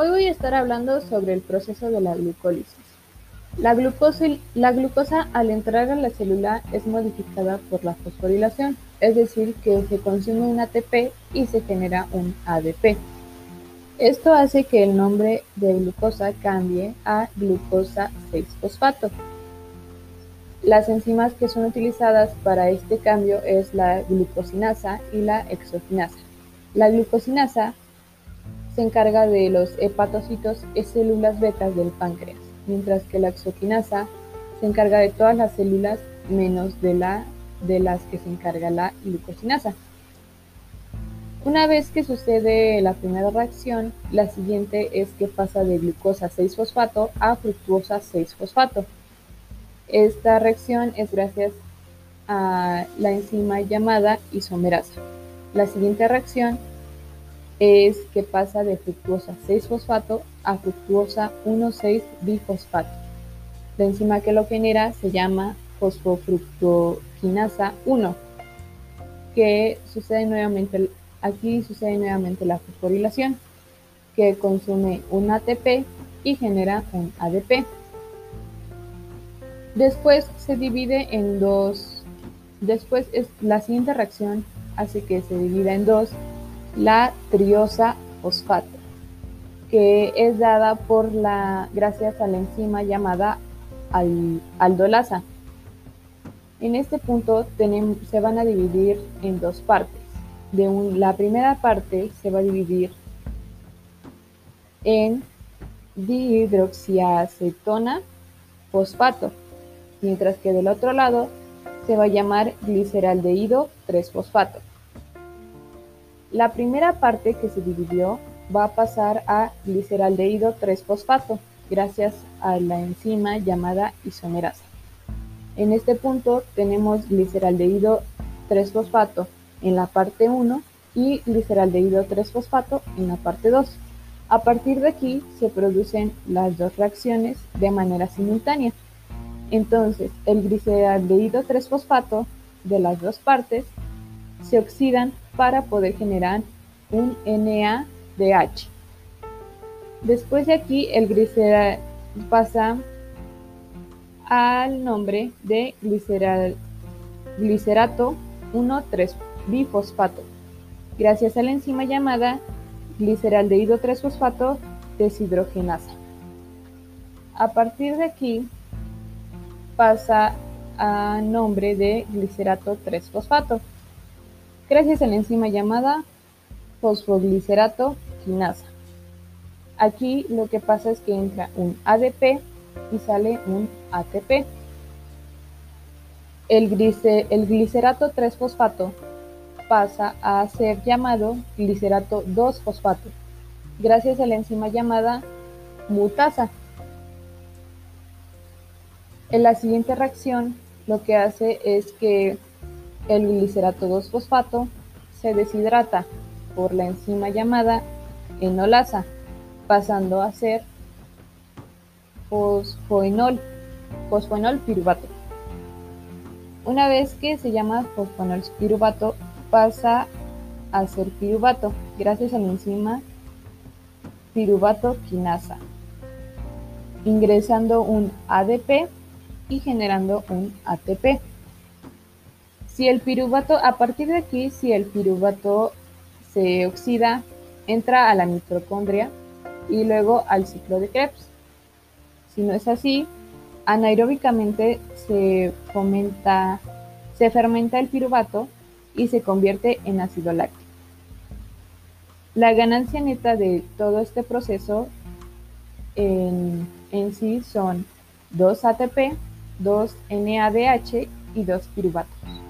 Hoy voy a estar hablando sobre el proceso de la glucólisis. La glucosa, al entrar a la célula es modificada por la fosforilación, es decir, que se consume un ATP y se genera un ADP. Esto hace que el nombre de glucosa cambie a glucosa 6-fosfato. Las enzimas que son utilizadas para este cambio es la glucosinasa y la exogenasa. La glucosinasa se encarga de los hepatocitos y células betas del páncreas, mientras que la exoquinasa se encarga de todas las células menos de, la, de las que se encarga la glucosinasa. Una vez que sucede la primera reacción, la siguiente es que pasa de glucosa 6-fosfato a fructuosa 6-fosfato. Esta reacción es gracias a la enzima llamada isomerasa. La siguiente reacción es que pasa de fructuosa 6-fosfato a fructuosa 1,6-bifosfato. La enzima que lo genera se llama fosfofructoquinasa 1, que sucede nuevamente, aquí sucede nuevamente la fosforilación, que consume un ATP y genera un ADP. Después se divide en dos, después es, la siguiente reacción hace que se divida en dos la triosa fosfato, que es dada por la, gracias a la enzima llamada aldolasa. En este punto se van a dividir en dos partes. La primera parte se va a dividir en dihidroxiacetona fosfato, mientras que del otro lado se va a llamar gliceraldehído 3-fosfato. La primera parte que se dividió va a pasar a gliceraldehído 3-fosfato, gracias a la enzima llamada isomerasa. En este punto tenemos gliceraldehído 3-fosfato en la parte 1 y gliceraldehído 3-fosfato en la parte 2. A partir de aquí se producen las dos reacciones de manera simultánea. Entonces, el gliceraldehído 3-fosfato de las dos partes se oxidan para poder generar un NADH. Después de aquí, el glicerato pasa al nombre de glicerato 1,3-bifosfato, gracias a la enzima llamada gliceraldehído 3-fosfato deshidrogenasa. A partir de aquí pasa a nombre de glicerato 3-fosfato, gracias a la enzima llamada fosfoglicerato quinasa. Aquí lo que pasa es que entra un ADP y sale un ATP. El, glicerato 3-fosfato pasa a ser llamado glicerato 2-fosfato, gracias a la enzima llamada mutasa. En la siguiente reacción lo que hace es que el glicerato 2-fosfato se deshidrata por la enzima llamada enolasa, pasando a ser fosfoenol, fosfoenol piruvato. Una vez que se llama fosfoenol piruvato, pasa a ser piruvato gracias a la enzima piruvato quinasa, ingresando un ADP y generando un ATP. Si el piruvato, a partir de aquí, si el piruvato se oxida, entra a la mitocondria y luego al ciclo de Krebs. Si no es así, anaeróbicamente se se fermenta el piruvato y se convierte en ácido láctico. La ganancia neta de todo este proceso en, en sí son 2 ATP, 2 NADH y 2 piruvatos.